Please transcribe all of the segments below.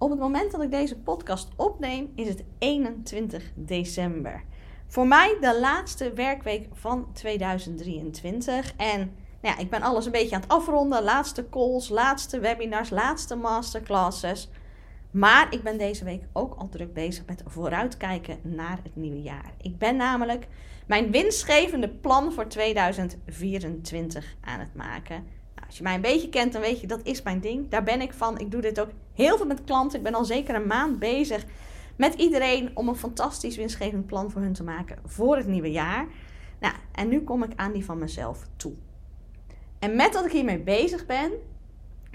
Op het moment dat ik deze podcast opneem, is het 21 december. Voor mij de laatste werkweek van 2023. En nou ja, ik ben alles een beetje aan het afronden. Laatste calls, laatste webinars, laatste masterclasses. Maar ik ben deze week ook al druk bezig met vooruitkijken naar het nieuwe jaar. Ik ben namelijk mijn winstgevende plan voor 2024 aan het maken. Als je mij een beetje kent, dan weet je dat is mijn ding. Daar ben ik van. Ik doe dit ook heel veel met klanten. Ik ben al zeker een maand bezig met iedereen om een fantastisch winstgevend plan voor hun te maken voor het nieuwe jaar. Nou, en nu kom ik aan die van mezelf toe. En met dat ik hiermee bezig ben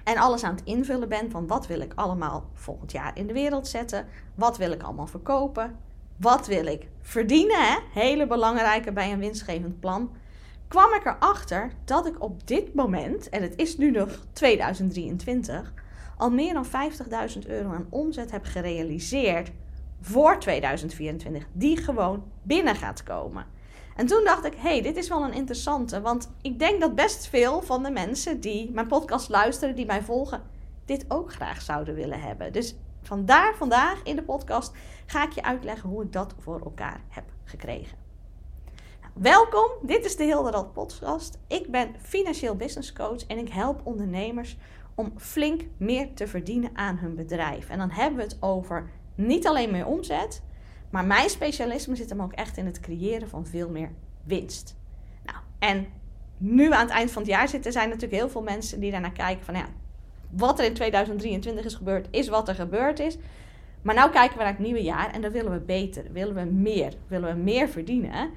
en alles aan het invullen ben van wat wil ik allemaal volgend jaar in de wereld zetten, wat wil ik allemaal verkopen, wat wil ik verdienen, hè? hele belangrijke bij een winstgevend plan, kwam ik erachter dat ik op dit moment, en het is nu nog 2023, al meer dan 50.000 euro aan omzet heb gerealiseerd voor 2024, die gewoon binnen gaat komen. En toen dacht ik, hey, dit is wel een interessante, want ik denk dat best veel van de mensen die mijn podcast luisteren, die mij volgen, dit ook graag zouden willen hebben. Dus vandaar vandaag in de podcast ga ik je uitleggen hoe ik dat voor elkaar heb gekregen. Welkom, dit is de Hilderad podcast. Ik ben financieel business coach en ik help ondernemers om flink meer te verdienen aan hun bedrijf. En dan hebben we het over niet alleen meer omzet, maar mijn specialisme zit hem ook echt in het creëren van veel meer winst. Nou, en nu aan het eind van het jaar zitten, zijn natuurlijk heel veel mensen die daarnaar kijken van ja, wat er in 2023 is gebeurd, is wat er gebeurd is. Maar nu kijken we naar het nieuwe jaar en dan willen we beter, willen we meer, willen we meer verdienen.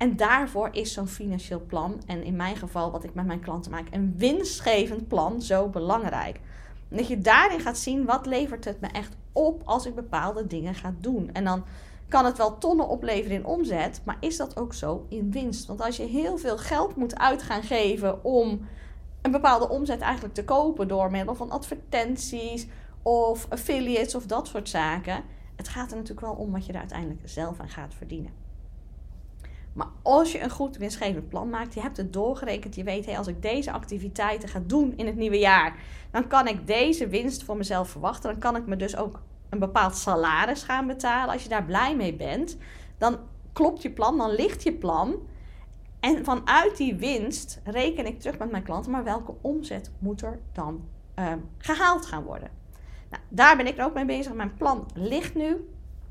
En daarvoor is zo'n financieel plan, en in mijn geval wat ik met mijn klanten maak, een winstgevend plan zo belangrijk. Dat je daarin gaat zien wat levert het me echt op als ik bepaalde dingen ga doen. En dan kan het wel tonnen opleveren in omzet, maar is dat ook zo in winst? Want als je heel veel geld moet uit gaan geven om een bepaalde omzet eigenlijk te kopen door middel van advertenties of affiliates of dat soort zaken, het gaat er natuurlijk wel om wat je er uiteindelijk zelf aan gaat verdienen. Maar als je een goed winstgevend plan maakt, je hebt het doorgerekend, je weet, hey, als ik deze activiteiten ga doen in het nieuwe jaar, dan kan ik deze winst voor mezelf verwachten. Dan kan ik me dus ook een bepaald salaris gaan betalen. Als je daar blij mee bent, dan klopt je plan, dan ligt je plan. En vanuit die winst reken ik terug met mijn klanten, maar welke omzet moet er dan uh, gehaald gaan worden? Nou, daar ben ik ook mee bezig. Mijn plan ligt nu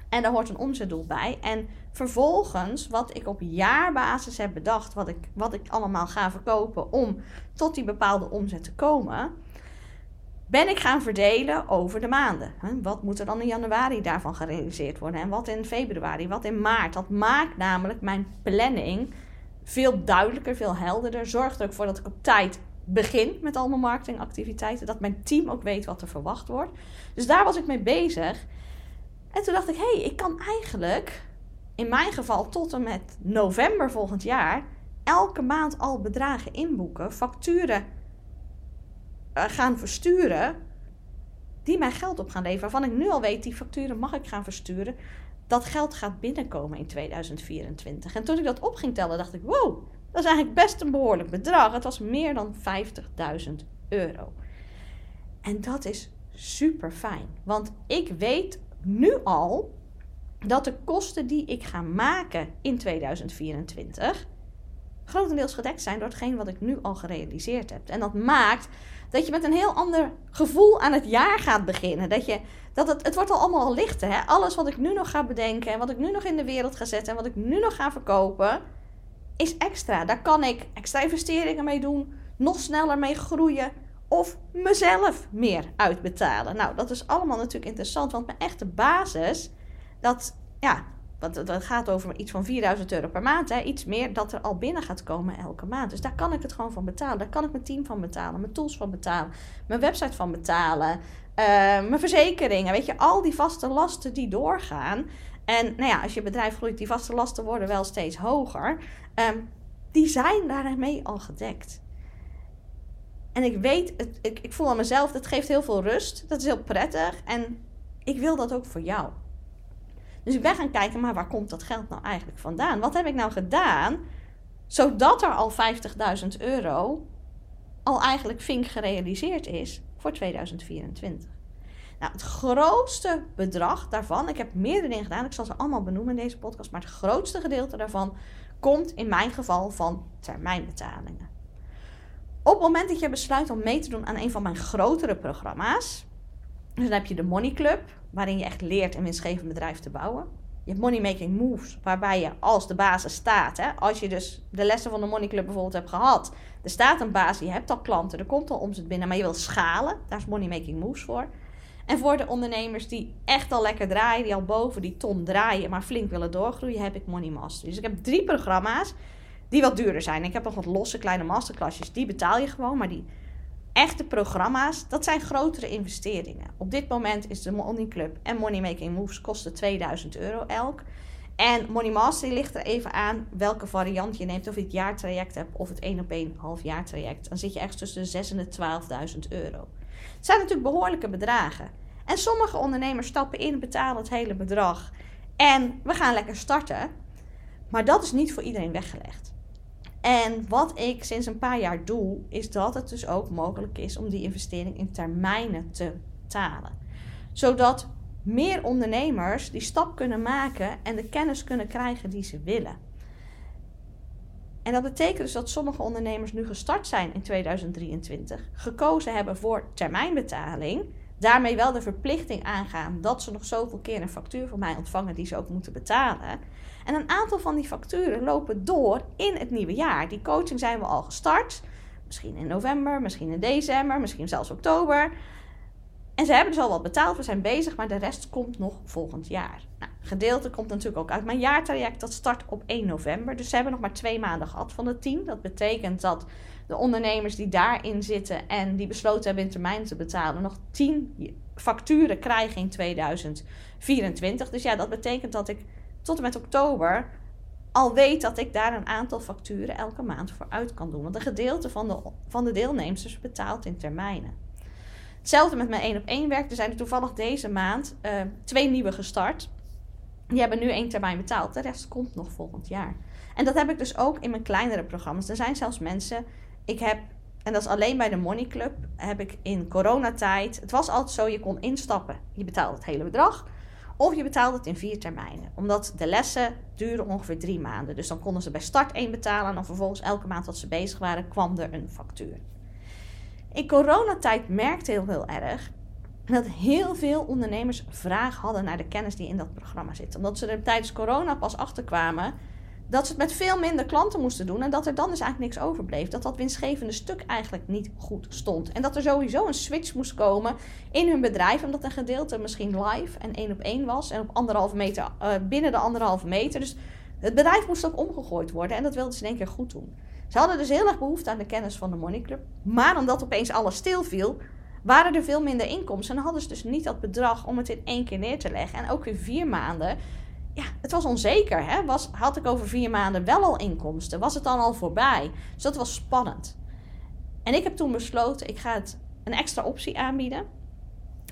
en daar hoort een omzetdoel bij. En vervolgens, wat ik op jaarbasis heb bedacht, wat ik, wat ik allemaal ga verkopen om tot die bepaalde omzet te komen, ben ik gaan verdelen over de maanden. Wat moet er dan in januari daarvan gerealiseerd worden? En wat in februari, wat in maart? Dat maakt namelijk mijn planning veel duidelijker, veel helderder. Zorgt er ook voor dat ik op tijd begin met al mijn marketingactiviteiten. Dat mijn team ook weet wat er verwacht wordt. Dus daar was ik mee bezig. En toen dacht ik, hé, hey, ik kan eigenlijk in mijn geval tot en met november volgend jaar elke maand al bedragen inboeken, facturen uh, gaan versturen, die mij geld op gaan leveren. Waarvan ik nu al weet, die facturen mag ik gaan versturen. Dat geld gaat binnenkomen in 2024. En toen ik dat op ging tellen, dacht ik, wow, dat is eigenlijk best een behoorlijk bedrag. Het was meer dan 50.000 euro. En dat is super fijn. Want ik weet nu al dat de kosten die ik ga maken in 2024 grotendeels gedekt zijn door hetgeen wat ik nu al gerealiseerd heb. En dat maakt dat je met een heel ander gevoel aan het jaar gaat beginnen. Dat, je, dat het, het wordt al allemaal al lichter. Hè? Alles wat ik nu nog ga bedenken en wat ik nu nog in de wereld ga zetten en wat ik nu nog ga verkopen, is extra. Daar kan ik extra investeringen mee doen, nog sneller mee groeien of mezelf meer uitbetalen. Nou, dat is allemaal natuurlijk interessant, want mijn echte basis, dat ja, want het gaat over iets van 4000 euro per maand. Hè? Iets meer dat er al binnen gaat komen elke maand. Dus daar kan ik het gewoon van betalen. Daar kan ik mijn team van betalen. Mijn tools van betalen. Mijn website van betalen. Uh, mijn verzekeringen. Weet je, al die vaste lasten die doorgaan. En nou ja, als je bedrijf groeit, die vaste lasten worden wel steeds hoger. Um, die zijn daarmee al gedekt. En ik weet, het, ik, ik voel aan mezelf, dat geeft heel veel rust. Dat is heel prettig. En ik wil dat ook voor jou. Dus ik ben gaan kijken, maar waar komt dat geld nou eigenlijk vandaan? Wat heb ik nou gedaan zodat er al 50.000 euro al eigenlijk vink gerealiseerd is voor 2024? Nou, het grootste bedrag daarvan, ik heb meerdere dingen gedaan, ik zal ze allemaal benoemen in deze podcast, maar het grootste gedeelte daarvan komt in mijn geval van termijnbetalingen. Op het moment dat je besluit om mee te doen aan een van mijn grotere programma's, dus dan heb je de Money Club, waarin je echt leert een winstgevend bedrijf te bouwen. Je hebt Money Making Moves, waarbij je als de basis staat. Hè, als je dus de lessen van de Money Club bijvoorbeeld hebt gehad. Er staat een basis, je hebt al klanten, er komt al omzet binnen, maar je wil schalen. Daar is Money Making Moves voor. En voor de ondernemers die echt al lekker draaien, die al boven die ton draaien, maar flink willen doorgroeien, heb ik Money Master. Dus ik heb drie programma's die wat duurder zijn. Ik heb nog wat losse kleine masterclassjes, die betaal je gewoon, maar die echte programma's, dat zijn grotere investeringen. Op dit moment is de Money Club en Money Making Moves kosten 2000 euro elk. En Money Mastery ligt er even aan welke variant je neemt. Of je het jaartraject hebt of het 1 op 1 half jaar traject. Dan zit je echt tussen de 6 en de 12.000 euro. Het zijn natuurlijk behoorlijke bedragen. En sommige ondernemers stappen in, betalen het hele bedrag. En we gaan lekker starten. Maar dat is niet voor iedereen weggelegd. En wat ik sinds een paar jaar doe, is dat het dus ook mogelijk is om die investering in termijnen te betalen. Zodat meer ondernemers die stap kunnen maken en de kennis kunnen krijgen die ze willen. En dat betekent dus dat sommige ondernemers nu gestart zijn in 2023, gekozen hebben voor termijnbetaling, daarmee wel de verplichting aangaan dat ze nog zoveel keer een factuur van mij ontvangen die ze ook moeten betalen. En een aantal van die facturen lopen door in het nieuwe jaar. Die coaching zijn we al gestart. Misschien in november, misschien in december, misschien zelfs oktober. En ze hebben dus al wat betaald, we zijn bezig, maar de rest komt nog volgend jaar. Nou, gedeelte komt natuurlijk ook uit mijn jaartraject, dat start op 1 november. Dus ze hebben nog maar twee maanden gehad van de team. Dat betekent dat de ondernemers die daarin zitten en die besloten hebben in termijn te betalen, nog 10 facturen krijgen in 2024. Dus ja, dat betekent dat ik tot en met oktober al weet dat ik daar een aantal facturen elke maand voor uit kan doen. Want een gedeelte van de, van de deelnemers betaalt in termijnen. Hetzelfde met mijn één op één werk. Er zijn er toevallig deze maand uh, twee nieuwe gestart. Die hebben nu één termijn betaald. De rest komt nog volgend jaar. En dat heb ik dus ook in mijn kleinere programma's. Er zijn zelfs mensen. Ik heb, en dat is alleen bij de Money Club, heb ik in coronatijd. Het was altijd zo: je kon instappen. Je betaalde het hele bedrag. Of je betaalde het in vier termijnen. Omdat de lessen duren ongeveer drie maanden. Dus dan konden ze bij start één betalen. En dan vervolgens elke maand dat ze bezig waren, kwam er een factuur. In coronatijd merkte heel, heel erg dat heel veel ondernemers vraag hadden naar de kennis die in dat programma zit. Omdat ze er tijdens corona pas achterkwamen dat ze het met veel minder klanten moesten doen en dat er dan dus eigenlijk niks overbleef. Dat dat winstgevende stuk eigenlijk niet goed stond. En dat er sowieso een switch moest komen in hun bedrijf, omdat een gedeelte misschien live en één op één was en op anderhalve meter, uh, binnen de anderhalve meter. Dus het bedrijf moest ook omgegooid worden en dat wilden ze in één keer goed doen. Ze hadden dus heel erg behoefte aan de kennis van de Money Club. Maar omdat opeens alles stilviel, waren er veel minder inkomsten. En hadden ze dus niet dat bedrag om het in één keer neer te leggen. En ook in vier maanden. Ja, het was onzeker. Hè? Was, had ik over vier maanden wel al inkomsten? Was het dan al voorbij? Dus dat was spannend. En ik heb toen besloten, ik ga het een extra optie aanbieden.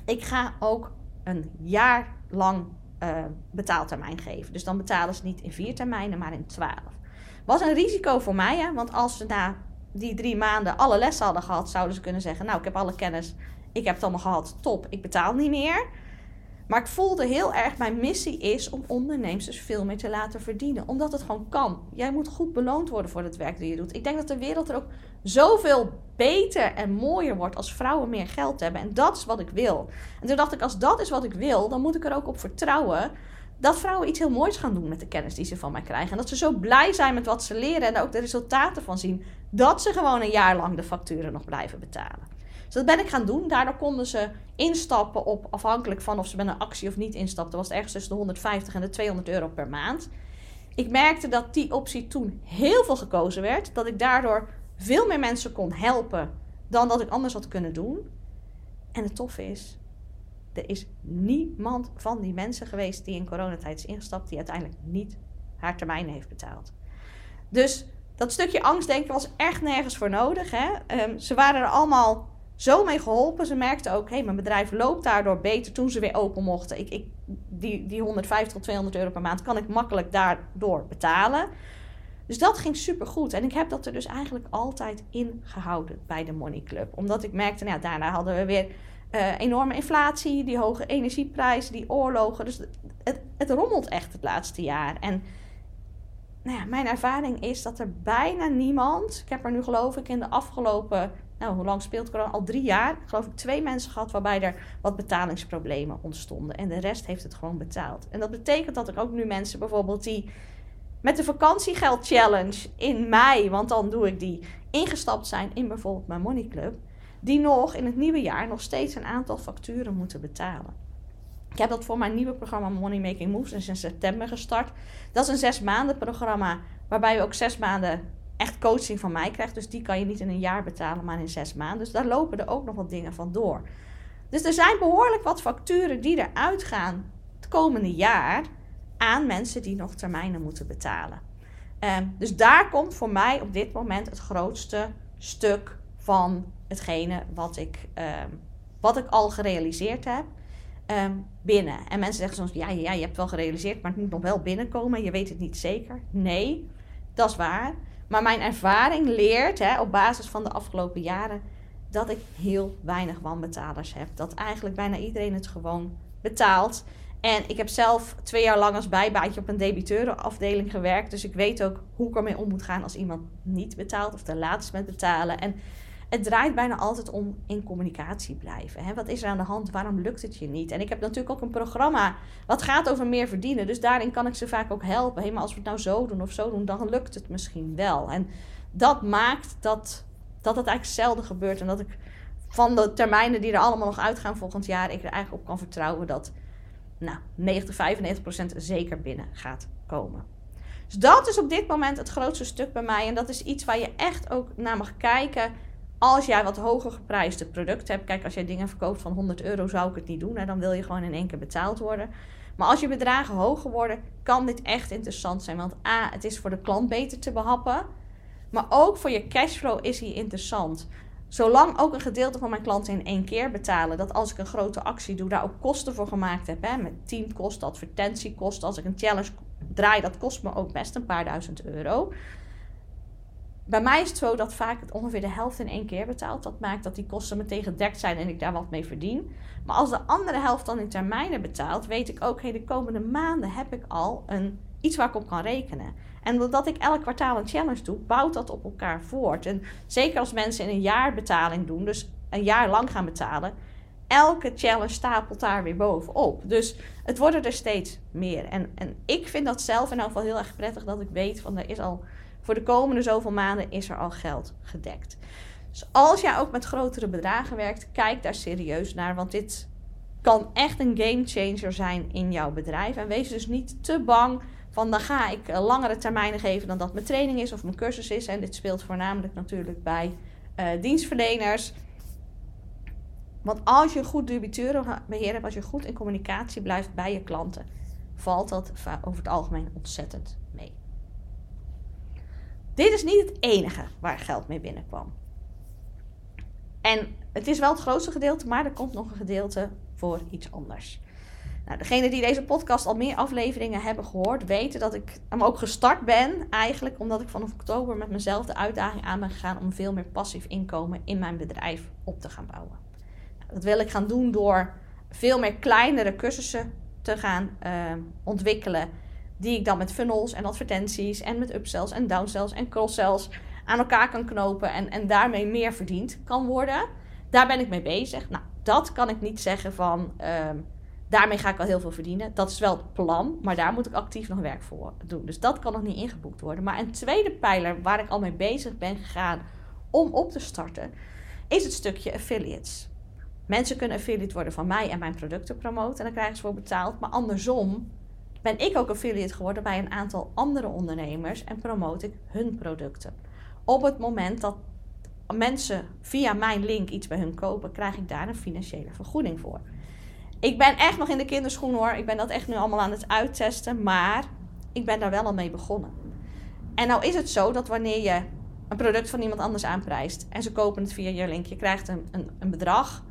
Ik ga ook een jaar lang uh, betaaltermijn geven. Dus dan betalen ze niet in vier termijnen, maar in twaalf. Was een risico voor mij, want als ze na die drie maanden alle lessen hadden gehad, zouden ze kunnen zeggen: Nou, ik heb alle kennis, ik heb het allemaal gehad, top, ik betaal niet meer. Maar ik voelde heel erg, mijn missie is om ondernemers veel meer te laten verdienen. Omdat het gewoon kan. Jij moet goed beloond worden voor het werk dat je doet. Ik denk dat de wereld er ook zoveel beter en mooier wordt als vrouwen meer geld hebben. En dat is wat ik wil. En toen dacht ik, als dat is wat ik wil, dan moet ik er ook op vertrouwen dat vrouwen iets heel moois gaan doen met de kennis die ze van mij krijgen. En dat ze zo blij zijn met wat ze leren en er ook de resultaten van zien. Dat ze gewoon een jaar lang de facturen nog blijven betalen. Dus dat ben ik gaan doen. Daardoor konden ze instappen op, afhankelijk van of ze met een actie of niet instapten, was het ergens tussen de 150 en de 200 euro per maand. Ik merkte dat die optie toen heel veel gekozen werd. Dat ik daardoor veel meer mensen kon helpen dan dat ik anders had kunnen doen. En het toffe is, er is niemand van die mensen geweest die in coronatijd is ingestapt, die uiteindelijk niet haar termijn heeft betaald. Dus dat stukje angstdenken was echt nergens voor nodig. Hè? Um, ze waren er allemaal zo mee geholpen. Ze merkten ook, hé, hey, mijn bedrijf loopt daardoor beter toen ze weer open mochten. Ik, ik, die, die 150 tot 200 euro per maand kan ik makkelijk daardoor betalen. Dus dat ging super goed. En ik heb dat er dus eigenlijk altijd in gehouden bij de Money Club. Omdat ik merkte, nou, daarna hadden we weer Uh, enorme inflatie, die hoge energieprijzen, die oorlogen. Dus het, het rommelt echt het laatste jaar. En nou ja, mijn ervaring is dat er bijna niemand. Ik heb er nu geloof ik in de afgelopen. Nou, hoe lang speelt corona? Al drie jaar. Geloof ik twee mensen gehad waarbij er wat betalingsproblemen ontstonden. En de rest heeft het gewoon betaald. En dat betekent dat er ook nu mensen bijvoorbeeld die met de vakantiegeld challenge in mei, want dan doe ik die, ingestapt zijn in bijvoorbeeld mijn Money Club, die nog in het nieuwe jaar nog steeds een aantal facturen moeten betalen. Ik heb dat voor mijn nieuwe programma Money Making Moves, in september gestart. Dat is een zes maanden programma, waarbij je ook zes maanden echt coaching van mij krijgt. Dus die kan je niet in een jaar betalen, maar in zes maanden. Dus daar lopen er ook nog wat dingen van door. Dus er zijn behoorlijk wat facturen die eruit gaan het komende jaar aan mensen die nog termijnen moeten betalen. Ehm, dus daar komt voor mij op dit moment het grootste stuk van hetgene wat ik, ehm, wat ik al gerealiseerd heb. Ehm, binnen. En mensen zeggen soms, ja, ja, je hebt wel gerealiseerd, maar het moet nog wel binnenkomen. Je weet het niet zeker. Nee, dat is waar. Maar mijn ervaring leert, hè, op basis van de afgelopen jaren, dat ik heel weinig wanbetalers heb. Dat eigenlijk bijna iedereen het gewoon betaalt. En ik heb zelf twee jaar lang als bijbaatje op een debiteurenafdeling gewerkt. Dus ik weet ook hoe ik ermee om moet gaan als iemand niet betaalt of te laat is met betalen. En het draait bijna altijd om in communicatie blijven. Hè? Wat is er aan de hand? Waarom lukt het je niet? En ik heb natuurlijk ook een programma wat gaat over meer verdienen. Dus daarin kan ik ze vaak ook helpen. Hey, maar als we het nou zo doen of zo doen, dan lukt het misschien wel. En dat maakt dat, dat het eigenlijk zelden gebeurt. En dat ik van de termijnen die er allemaal nog uitgaan volgend jaar, ik er eigenlijk op kan vertrouwen dat nou, 90, 95 procent zeker binnen gaat komen. Dus dat is op dit moment het grootste stuk bij mij. En dat is iets waar je echt ook naar mag kijken als jij wat hoger geprijsde producten hebt, kijk, als jij dingen verkoopt van 100 euro, zou ik het niet doen. Hè, dan wil je gewoon in één keer betaald worden. Maar als je bedragen hoger worden, kan dit echt interessant zijn. Want A, het is voor de klant beter te behappen. Maar ook voor je cashflow is hij interessant. Zolang ook een gedeelte van mijn klanten in één keer betalen, dat als ik een grote actie doe, daar ook kosten voor gemaakt heb. Hè, met teamkosten, advertentiekosten. Als ik een challenge draai, dat kost me ook best een paar duizend euro bij mij is het zo dat vaak het ongeveer de helft in één keer betaalt. Dat maakt dat die kosten meteen gedekt zijn en ik daar wat mee verdien. Maar als de andere helft dan in termijnen betaalt, weet ik ook, hey, de komende maanden heb ik al een, iets waar ik op kan rekenen. En doordat ik elk kwartaal een challenge doe, bouwt dat op elkaar voort. En zeker als mensen in een jaar betaling doen, dus een jaar lang gaan betalen, elke challenge stapelt daar weer bovenop. Dus het worden er steeds meer. En, en ik vind dat zelf in elk geval heel erg prettig dat ik weet van er is al voor de komende zoveel maanden is er al geld gedekt. Dus als jij ook met grotere bedragen werkt, kijk daar serieus naar. Want dit kan echt een game changer zijn in jouw bedrijf. En wees dus niet te bang van dan ga ik eh, langere termijnen geven dan dat mijn training is of mijn cursus is. En dit speelt voornamelijk natuurlijk bij uh, dienstverleners. Want als je goed debiteurenbeheer hebt, als je goed in communicatie blijft bij je klanten, valt dat over het algemeen ontzettend mee. Dit is niet het enige waar geld mee binnenkwam. En het is wel het grootste gedeelte, maar er komt nog een gedeelte voor iets anders. Nou, degenen die deze podcast al meer afleveringen hebben gehoord, weten dat ik hem ook gestart ben. Eigenlijk omdat ik vanaf oktober met mezelf de uitdaging aan ben gegaan om veel meer passief inkomen in mijn bedrijf op te gaan bouwen. Nou, dat wil ik gaan doen door veel meer kleinere cursussen te gaan uh, ontwikkelen die ik dan met funnels en advertenties en met upsells en downsells en crosssells aan elkaar kan knopen en, en daarmee meer verdiend kan worden. Daar ben ik mee bezig. Nou, dat kan ik niet zeggen van ehm, daarmee ga ik al heel veel verdienen. Dat is wel het plan, maar daar moet ik actief nog werk voor doen. Dus dat kan nog niet ingeboekt worden. Maar een tweede pijler waar ik al mee bezig ben gegaan om op te starten, is het stukje affiliates. Mensen kunnen affiliate worden van mij en mijn producten promoten en dan krijgen ze voor betaald. Maar andersom ben ik ook affiliate geworden bij een aantal andere ondernemers en promote ik hun producten. Op het moment dat mensen via mijn link iets bij hun kopen, krijg ik daar een financiële vergoeding voor. Ik ben echt nog in de kinderschoen hoor. Ik ben dat echt nu allemaal aan het uittesten. Maar ik ben daar wel al mee begonnen. En nou is het zo dat wanneer je een product van iemand anders aanprijst en ze kopen het via je link, je krijgt een, een, een bedrag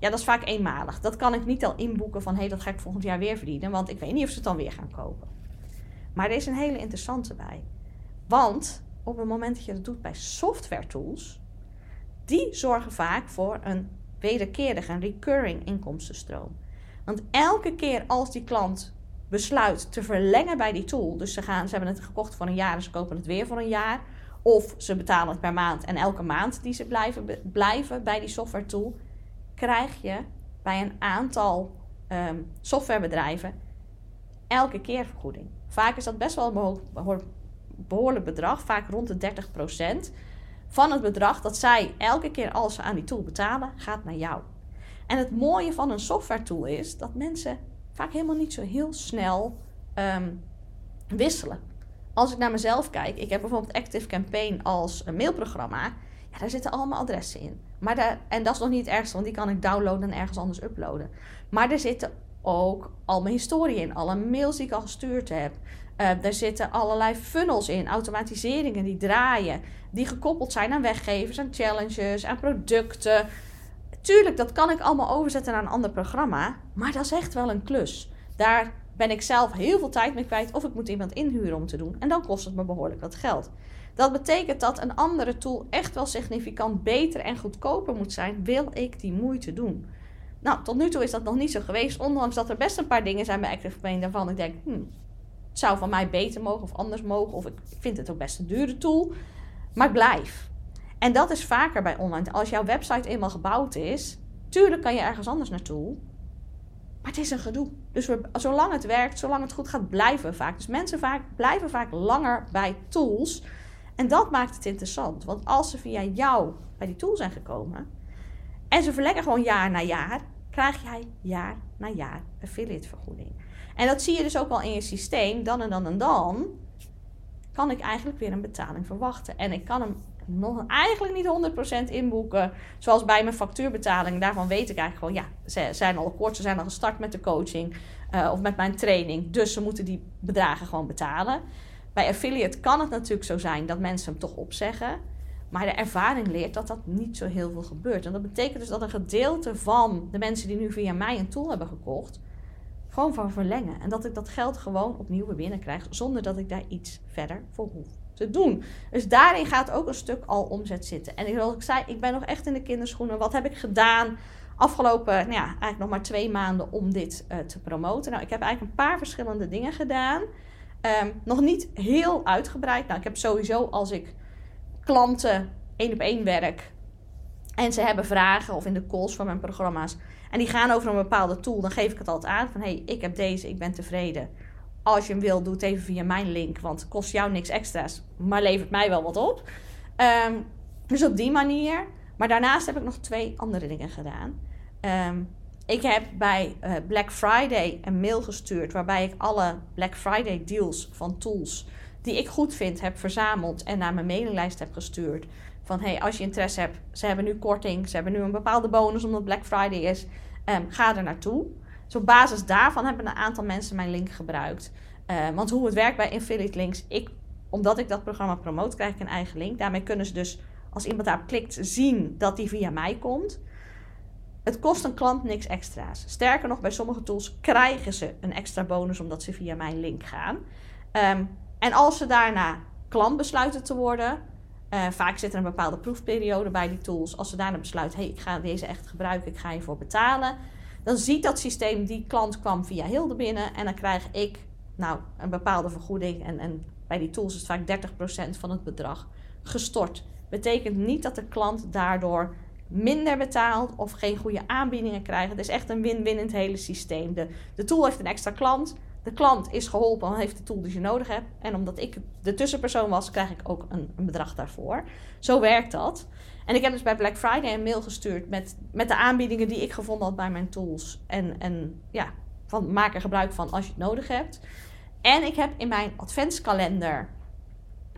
ja, dat is vaak eenmalig. Dat kan ik niet al inboeken van hé, hey, dat ga ik volgend jaar weer verdienen, want ik weet niet of ze het dan weer gaan kopen. Maar er is een hele interessante bij. Want op het moment dat je dat doet bij software tools, die zorgen vaak voor een wederkerig, een recurring inkomstenstroom. Want elke keer als die klant besluit te verlengen bij die tool, dus ze, gaan, ze hebben het gekocht voor een jaar en ze kopen het weer voor een jaar, of ze betalen het per maand en elke maand die ze blijven, blijven bij die software tool, krijg je bij een aantal um, softwarebedrijven elke keer vergoeding. Vaak is dat best wel een behoorlijk bedrag, vaak rond de 30% van het bedrag dat zij elke keer als ze aan die tool betalen, gaat naar jou. En het mooie van een software tool is dat mensen vaak helemaal niet zo heel snel ehm, wisselen. Als ik naar mezelf kijk, ik heb bijvoorbeeld Active Campaign als een mailprogramma. Daar zitten allemaal adressen in. Maar daar, en dat is nog niet het ergste, want die kan ik downloaden en ergens anders uploaden. Maar er zitten ook al mijn historie in, alle mails die ik al gestuurd heb. Uh, er zitten allerlei funnels in, automatiseringen die draaien, die gekoppeld zijn aan weggevers, aan challenges, aan producten. Tuurlijk, dat kan ik allemaal overzetten naar een ander programma, maar dat is echt wel een klus. Daar ben ik zelf heel veel tijd mee kwijt of ik moet iemand inhuren om te doen. En dan kost het me behoorlijk wat geld. Dat betekent dat een andere tool echt wel significant beter en goedkoper moet zijn, wil ik die moeite doen. Nou, tot nu toe is dat nog niet zo geweest, ondanks dat er best een paar dingen zijn bij Active Campaign waarvan ik denk, hmm, het zou van mij beter mogen of anders mogen, of ik vind het ook best een dure tool, maar ik blijf. En dat is vaker bij online. Als jouw website eenmaal gebouwd is, tuurlijk kan je ergens anders naartoe. Maar het is een gedoe. Dus we, zolang het werkt, zolang het goed gaat, blijven we vaak. Dus mensen vaak, blijven vaak langer bij tools. En dat maakt het interessant. Want als ze via jou bij die tool zijn gekomen en ze verlengen gewoon jaar na jaar, krijg jij jaar na jaar affiliate vergoeding. En dat zie je dus ook wel in je systeem. Dan en dan en dan kan ik eigenlijk weer een betaling verwachten. En ik kan hem nog eigenlijk niet 100% inboeken. Zoals bij mijn factuurbetaling. Daarvan weet ik eigenlijk gewoon, ja, ze zijn al kort, ze zijn al gestart met de coaching uh, of met mijn training. Dus ze moeten die bedragen gewoon betalen. Bij affiliate kan het natuurlijk zo zijn dat mensen hem toch opzeggen. Maar de ervaring leert dat dat niet zo heel veel gebeurt. En dat betekent dus dat een gedeelte van de mensen die nu via mij een tool hebben gekocht, gewoon van verlengen. En dat ik dat geld gewoon opnieuw weer binnenkrijg, zonder dat ik daar iets verder voor hoef te doen. Dus daarin gaat ook een stuk al omzet zitten. En zoals ik zei, ik ben nog echt in de kinderschoenen. Wat heb ik gedaan afgelopen, nou ja, eigenlijk nog maar twee maanden om dit uh, te promoten? Nou, ik heb eigenlijk een paar verschillende dingen gedaan. Um, nog niet heel uitgebreid. Nou, ik heb sowieso als ik klanten één op één werk en ze hebben vragen of in de calls van mijn programma's en die gaan over een bepaalde tool, dan geef ik het altijd aan van hey, ik heb deze, ik ben tevreden. Als je hem wil, doe het even via mijn link, want het kost jou niks extra's, maar levert mij wel wat op. Ehm, dus op die manier. Maar daarnaast heb ik nog twee andere dingen gedaan. Um, ik heb bij uh, Black Friday een mail gestuurd waarbij ik alle Black Friday deals van tools die ik goed vind heb verzameld en naar mijn mailinglijst heb gestuurd. Van hey, als je interesse hebt, ze hebben nu korting, ze hebben nu een bepaalde bonus omdat Black Friday is. Um, ga er naartoe. Dus op basis daarvan hebben een aantal mensen mijn link gebruikt. Uh, want hoe het werkt bij Affiliate Links, ik, omdat ik dat programma promote, krijg ik een eigen link. Daarmee kunnen ze dus, als iemand daarop klikt, zien dat die via mij komt. Het kost een klant niks extra's. Sterker nog, bij sommige tools krijgen ze een extra bonus omdat ze via mijn link gaan. Um, en als ze daarna klant besluiten te worden, uh, vaak zit er een bepaalde proefperiode bij die tools. Als ze daarna besluiten, hey, ik ga deze echt gebruiken, ik ga hiervoor betalen. Dan ziet dat systeem, die klant kwam via Hilde binnen en dan krijg ik nou, een bepaalde vergoeding. En, en bij die tools is het vaak 30% van het bedrag gestort. Betekent niet dat de klant daardoor minder betaalt of geen goede aanbiedingen krijgt. Het is echt een win-win in het hele systeem. De, de tool heeft een extra klant. De klant is geholpen en heeft de tool die je nodig hebt. En omdat ik de tussenpersoon was, krijg ik ook een, bedrag daarvoor. Zo werkt dat. En ik heb dus bij Black Friday een mail gestuurd met, met de aanbiedingen die ik gevonden had bij mijn tools. En, en ja, van, maak er gebruik van als je het nodig hebt. En ik heb in mijn adventskalender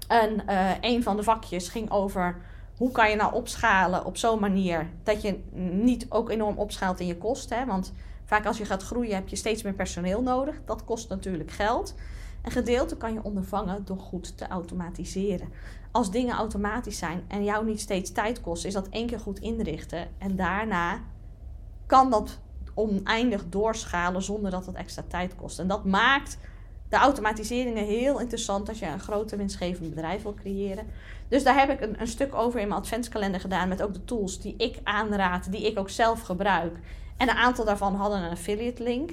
een, uh, een van de vakjes ging over hoe kan je nou opschalen op zo'n manier dat je niet ook enorm opschaalt in je kosten. Want Vaak als je gaat groeien heb je steeds meer personeel nodig. Dat kost natuurlijk geld. Een gedeelte kan je ondervangen door goed te automatiseren. Als dingen automatisch zijn en jou niet steeds tijd kosten, is dat één keer goed inrichten. En daarna kan dat oneindig doorschalen zonder dat het extra tijd kost. En dat maakt de automatiseringen heel interessant als je een groter winstgevend bedrijf wil creëren. Dus daar heb ik een, een stuk over in mijn adventskalender gedaan met ook de tools die ik aanraad, die ik ook zelf gebruik. En een aantal daarvan hadden een affiliate link.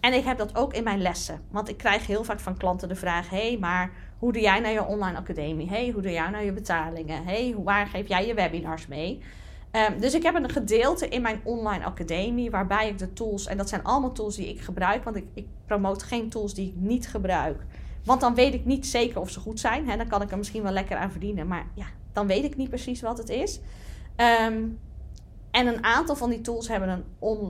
En ik heb dat ook in mijn lessen. Want ik krijg heel vaak van klanten de vraag: hé, hey, maar hoe doe jij nou je online academie? hey, hoe doe jij nou je betalingen? hey, waar geef jij je webinars mee? Um, dus ik heb een gedeelte in mijn online academie waarbij ik de tools, en dat zijn allemaal tools die ik gebruik, want ik, ik promote geen tools die ik niet gebruik. Want dan weet ik niet zeker of ze goed zijn. Hè? Dan kan ik er misschien wel lekker aan verdienen, maar ja, dan weet ik niet precies wat het is. Um, en een aantal van die tools hebben een,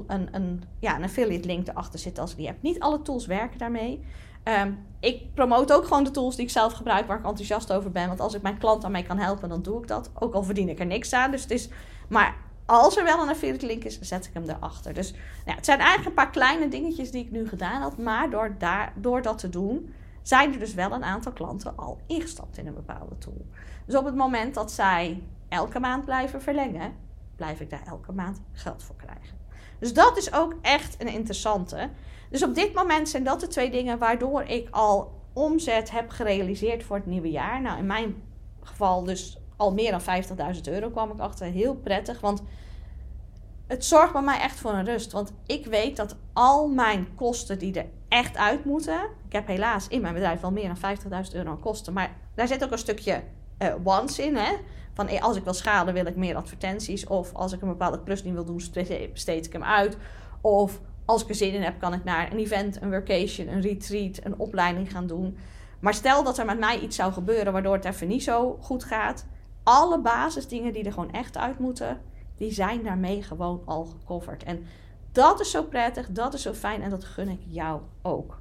een, een, ja, een affiliate link erachter zitten als ik die heb. Niet alle tools werken daarmee. Um, ik promote ook gewoon de tools die ik zelf gebruik, waar ik enthousiast over ben. Want als ik mijn klant daarmee kan helpen, dan doe ik dat. Ook al verdien ik er niks aan. Dus het is, maar als er wel een affiliate link is, zet ik hem erachter. Dus nou, het zijn eigenlijk een paar kleine dingetjes die ik nu gedaan had. Maar door, door dat te doen, zijn er dus wel een aantal klanten al ingestapt in een bepaalde tool. Dus op het moment dat zij elke maand blijven verlengen, blijf ik daar elke maand geld voor krijgen. Dus dat is ook echt een interessante. Dus op dit moment zijn dat de twee dingen waardoor ik al omzet heb gerealiseerd voor het nieuwe jaar. Nou, in mijn geval dus al meer dan 50.000 euro kwam ik achter. Heel prettig, want het zorgt bij mij echt voor een rust. Want ik weet dat al mijn kosten die er echt uit moeten. Ik heb helaas in mijn bedrijf wel meer dan 50.000 euro aan kosten. Maar daar zit ook een stukje uh, wants in. Hè? Van eh, als ik wil schalen, wil ik meer advertenties. Of als ik een bepaalde klus niet wil doen, besteed ik hem uit. Of als ik er zin in heb, kan ik naar een event, een workation, een retreat, een opleiding gaan doen. Maar stel dat er met mij iets zou gebeuren waardoor het even niet zo goed gaat. Alle basisdingen die er gewoon echt uit moeten, die zijn daarmee gewoon al gecoverd. En dat is zo prettig, dat is zo fijn en dat gun ik jou ook.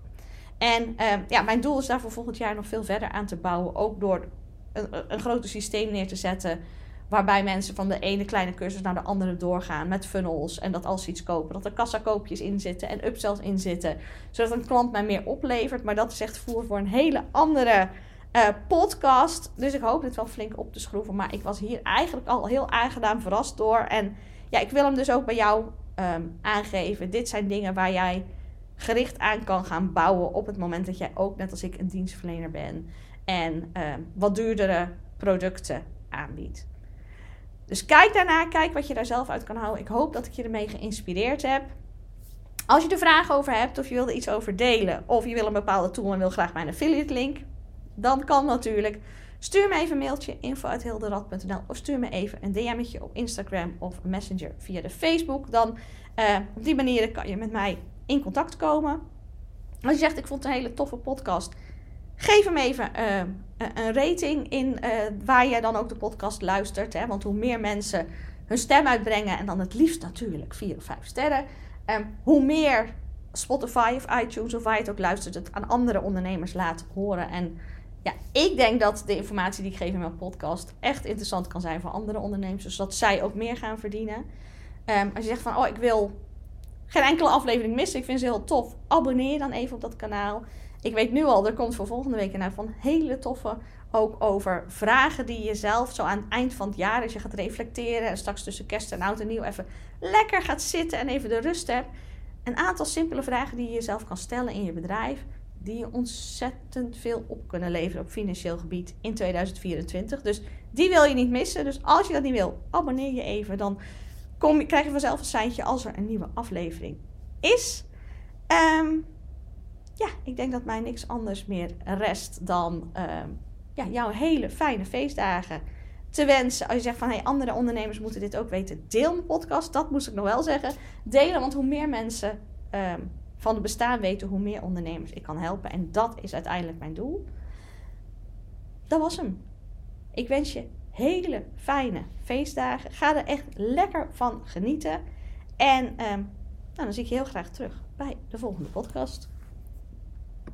En uh, ja, mijn doel is daar voor volgend jaar nog veel verder aan te bouwen. Ook door een, een groter systeem neer te zetten. Waarbij mensen van de ene kleine cursus naar de andere doorgaan met funnels. En dat als ze iets kopen, dat er kassakoopjes in zitten en upsells in zitten. Zodat een klant mij meer oplevert. Maar dat is echt voer voor een hele andere uh, podcast. Dus ik hoop dit wel flink op te schroeven. Maar ik was hier eigenlijk al heel aangedaan verrast door. En ja, ik wil hem dus ook bij jou um, aangeven. Dit zijn dingen waar jij gericht aan kan gaan bouwen op het moment dat jij ook, net als ik, een dienstverlener bent. En um, wat duurdere producten aanbiedt. Dus kijk daarna, kijk wat je daar zelf uit kan houden. Ik hoop dat ik je ermee geïnspireerd heb. Als je er vragen over hebt of je wil er iets over delen, of je wil een bepaalde tool en wil graag mijn affiliate link, dan kan natuurlijk. Stuur me even een mailtje info.hilderad.nl of stuur me even een DM'tje op Instagram of messenger via de Facebook. Dan uh, op die manier kan je met mij in contact komen. Als je zegt ik vond het een hele toffe podcast, geef hem even uh, een rating in uh, waar je dan ook de podcast luistert. Hè? Want hoe meer mensen hun stem uitbrengen en dan het liefst natuurlijk vier of vijf sterren, um, hoe meer Spotify of iTunes of waar je het ook luistert, het aan andere ondernemers laat horen. En ja, ik denk dat de informatie die ik geef in mijn podcast echt interessant kan zijn voor andere ondernemers, zodat zij ook meer gaan verdienen. Um, als je zegt van, oh, ik wil geen enkele aflevering missen, ik vind ze heel tof, abonneer dan even op dat kanaal. Ik weet nu al, er komt voor volgende week een van hele toffe ook over vragen die je zelf zo aan het eind van het jaar, als je gaat reflecteren en straks tussen kerst en oud en nieuw even lekker gaat zitten en even de rust hebt. Een aantal simpele vragen die je jezelf kan stellen in je bedrijf die je ontzettend veel op kunnen leveren op financieel gebied in 2024. Dus die wil je niet missen. Dus als je dat niet wil, abonneer je even. Dan kom, krijg je vanzelf een seintje als er een nieuwe aflevering is. Um, ja, ik denk dat mij niks anders meer rest dan um, ja, jouw hele fijne feestdagen te wensen. Als je zegt van hey, andere ondernemers moeten dit ook weten, deel mijn podcast. Dat moest ik nog wel zeggen. Delen, want hoe meer mensen um, van het bestaan weten, hoe meer ondernemers ik kan helpen. En dat is uiteindelijk mijn doel. Dat was hem. Ik wens je hele fijne feestdagen. Ga er echt lekker van genieten. En um, nou, dan zie ik je heel graag terug bij de volgende podcast.